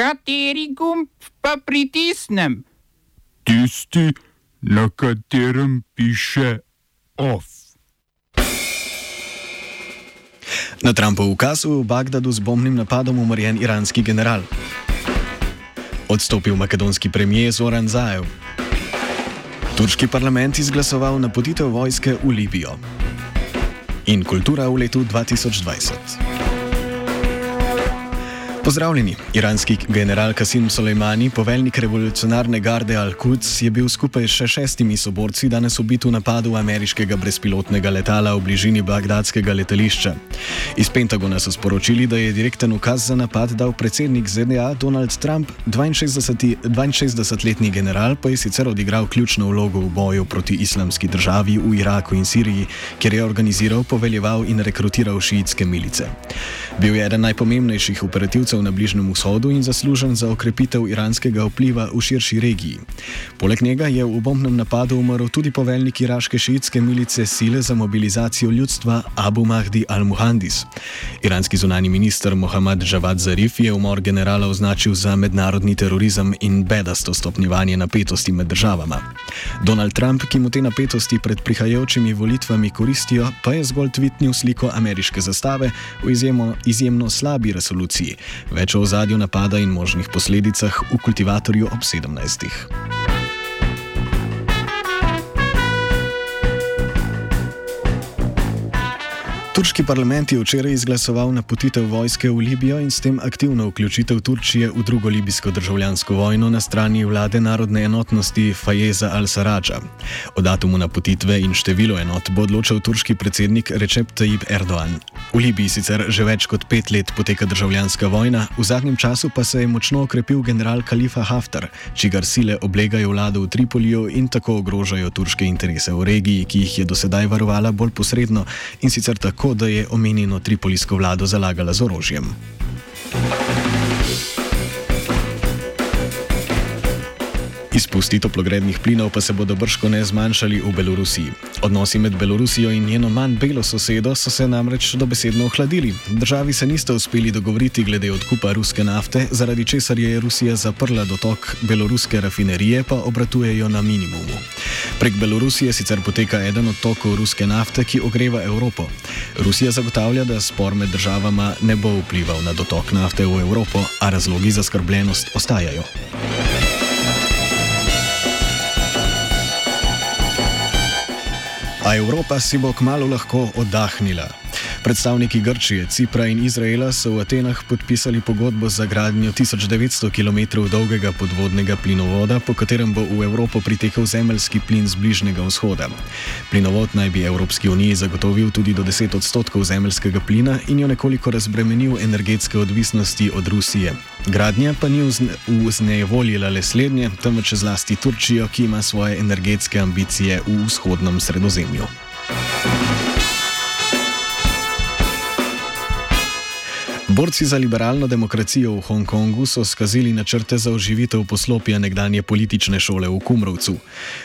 Kateri gumb pa pritisnem? Tisti, na katerem piše OF. Na Trumpov ukaz v Bagdadu z bombnim napadom umorjen iranski general. Odstopil makedonski premijer Zoran Zajev. Turški parlament izglasoval napotitev vojske v Libijo. In kultura v letu 2020. Pozdravljeni. Iranski general Kasim Soleimani, poveljnik revolucionarne garde Al-Quds, je bil skupaj še šestimi soborci danes ubit v napadu ameriškega brezpilotnega letala v bližini bagdadskega letališča. Iz Pentagona so sporočili, da je direkten ukaz za napad dal predsednik ZDA Donald Trump, 62-letni general pa je sicer odigral ključno vlogo v boju proti islamski državi v Iraku in Siriji, kjer je organiziral, poveljeval in rekrutiral šiitske milice. Bil je eden najpomembnejših operativcev vojašev na Bližnjem vzhodu in zaslužen za okrepitev iranskega vpliva v širši regiji. Poleg njega je v bombnem napadu umrl tudi poveljnik iraške šiitske milice Sile za mobilizacijo ljudstva Abu Mahdi al-Muhandis. Iranski zunani minister Mohammad Javad Zarif je umor generala označil za mednarodni terorizem in bedasto stopnjevanje napetosti med državama. Donald Trump, ki mu te napetosti pred prihajajočimi volitvami koristijo, pa je zgolj tvitnil sliko ameriške zastave v izjemno, izjemno slabi resoluciji, Več o ozadju napada in možnih posledicah v kultivatorju ob 17. Turški parlament je včeraj izglasoval napotitev vojske v Libijo in s tem aktivno vključitev Turčije v drugo libijsko državljansko vojno na strani vlade narodne enotnosti Fajeza al-Sarađa. O datumu napotitve in številu enot bo odločal turški predsednik Recep Tayyip Erdoğan. V Libiji sicer že več kot pet let poteka državljanska vojna, v zadnjem času pa se je močno okrepil general Khalifa Haftar, čigar sile oblegajo vlado v Tripoliju in tako ogrožajo turške interese v regiji, ki jih je dosedaj varovala bolj posredno in sicer tako, da je omenjeno tripolijsko vlado zalagala z orožjem. Izpusti toplogrednih plinov pa se bodo brško ne zmanjšali v Belorusiji. Odnosi med Belorusijo in njeno manj belo sosedo so se namreč dobesedno ohladili. Državi se niste uspeli dogovoriti glede odkupa ruske nafte, zaradi česar je Rusija zaprla dotok beloruske rafinerije, pa obratujejo na minimumu. Prek Belorusije sicer poteka eden od tokov ruske nafte, ki ogreva Evropo. Rusija zagotavlja, da spor med državama ne bo vplival na dotok nafte v Evropo, a razlogi za skrbljenost ostajajo. A Evropa si bo kmalo lahko oddahnila. Predstavniki Grčije, Cipra in Izraela so v Atenah podpisali pogodbo za gradnjo 1900 km dolgega podvodnega plinovoda, po katerem bo v Evropo pritekel zemljski plin z Bližnjega vzhoda. Plinovod naj bi Evropski uniji zagotovil tudi do 10 odstotkov zemljskega plina in jo nekoliko razbremenil energetske odvisnosti od Rusije. Gradnja pa ni vznejevoljila le slednje, temveč zlasti Turčijo, ki ima svoje energetske ambicije v vzhodnem sredozemlju. Borci za liberalno demokracijo v Hongkongu so skazili načrte za oživitev poslopja nekdanje politične šole v Kumrovcu.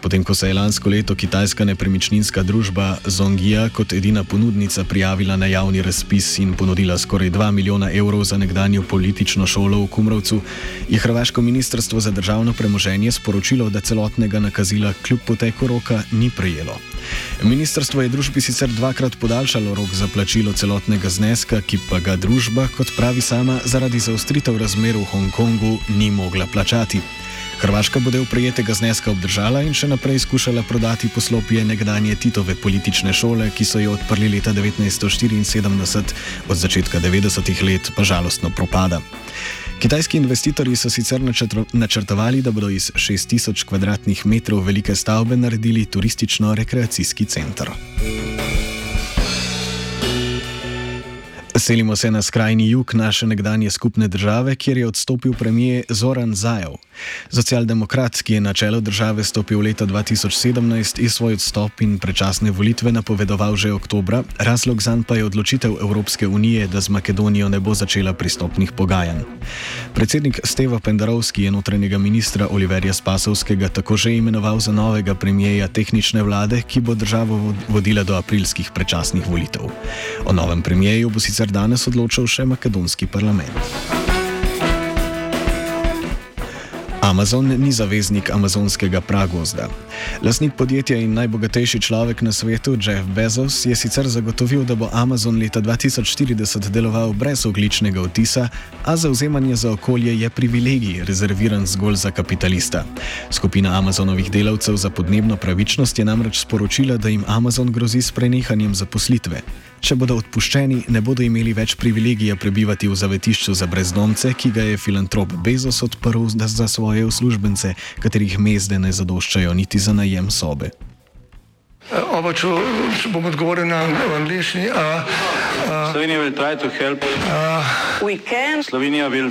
Potem, ko se je lansko leto kitajska nepremičninska družba Zongia kot edina ponudnica prijavila na javni razpis in ponudila skoraj 2 milijona evrov za nekdanjo politično šolo v Kumrovcu, je Hrvaško ministrstvo za državno premoženje sporočilo, da celotnega nakazila kljub poteku roka ni prejelo. Ministrstvo je družbi sicer dvakrat podaljšalo rok za plačilo celotnega zneska, ki pa ga družba, kot pravi sama, zaradi zaostritev razmer v Hongkongu ni mogla plačati. Hrvaška bo del prejetega zneska obdržala in še naprej skušala prodati poslopje nekdanje Titove politične šole, ki so jo odprli leta 1974, od začetka 90-ih let pa žalostno propada. Kitajski investitorji so sicer načrtovali, da bodo iz 6000 km2 velike stavbe naredili turistično-rekreacijski center. Selimo se na skrajni jug naše nekdanje skupne države, kjer je odstopil premijer Zoran Zajev. Socialdemokrat, ki je na čelo države stopil leta 2017, je svoj odstop in predčasne volitve napovedoval že oktobra, razlog zanj pa je odločitev Evropske unije, da z Makedonijo ne bo začela pristopnih pogajanj. Predsednik Steva Pendarovski je notranjega ministra Oliverja Spasovskega tako že imenoval za novega premijeja tehnične vlade, ki bo državo vodila do aprilskih predčasnih volitev. O novem premijeju bo sicer danes odločil še makedonski parlament. Amazon ni zaveznik amazonskega pragozda. Lasnik podjetja in najbogatejši človek na svetu, Jeff Bezos, je sicer zagotovil, da bo Amazon leta 2040 deloval brez ogličnega odtisa, a zauzemanje za okolje je privilegij, rezerviran zgolj za kapitalista. Skupina Amazonovih delavcev za podnebno pravičnost je namreč sporočila, da jim Amazon grozi s prenehanjem zaposlitve. Če bodo odpuščeni, ne bodo imeli več privilegija prebivati v zavetišču za brezdomce, ki ga je filantrop Bezos odprl za svoje uslužbence, katerih mezde ne zadoščajo niti za najem sobe. Oba, če, če bom odgovoril na angliški. Slovenija will try to help. We can Slovenija will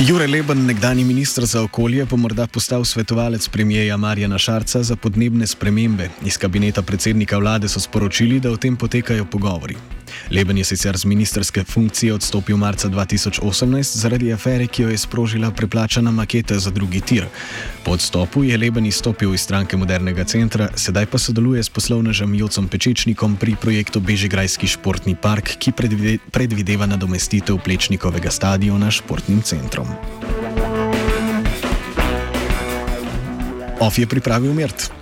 Jure Leben, nekdani ministr za okolje, bo morda postal svetovalec premijeja Marjana Šarca za podnebne spremembe. Iz kabineta predsednika vlade so sporočili, da o tem potekajo pogovori. Leben je sicer z ministerske funkcije odstopil marca 2018 zaradi afere, ki jo je sprožila preplačana maketa za drugi tir. Po odstopu je Leben izstopil iz stranke Modernega centra, sedaj pa sodeluje s poslovnežem Jocom Pečečnikom pri projektu Bežigrajski športni park, ki predvide, predvideva nadomestitev Plečnikovega stadiona športnim centrom. OF je pripravil Mert.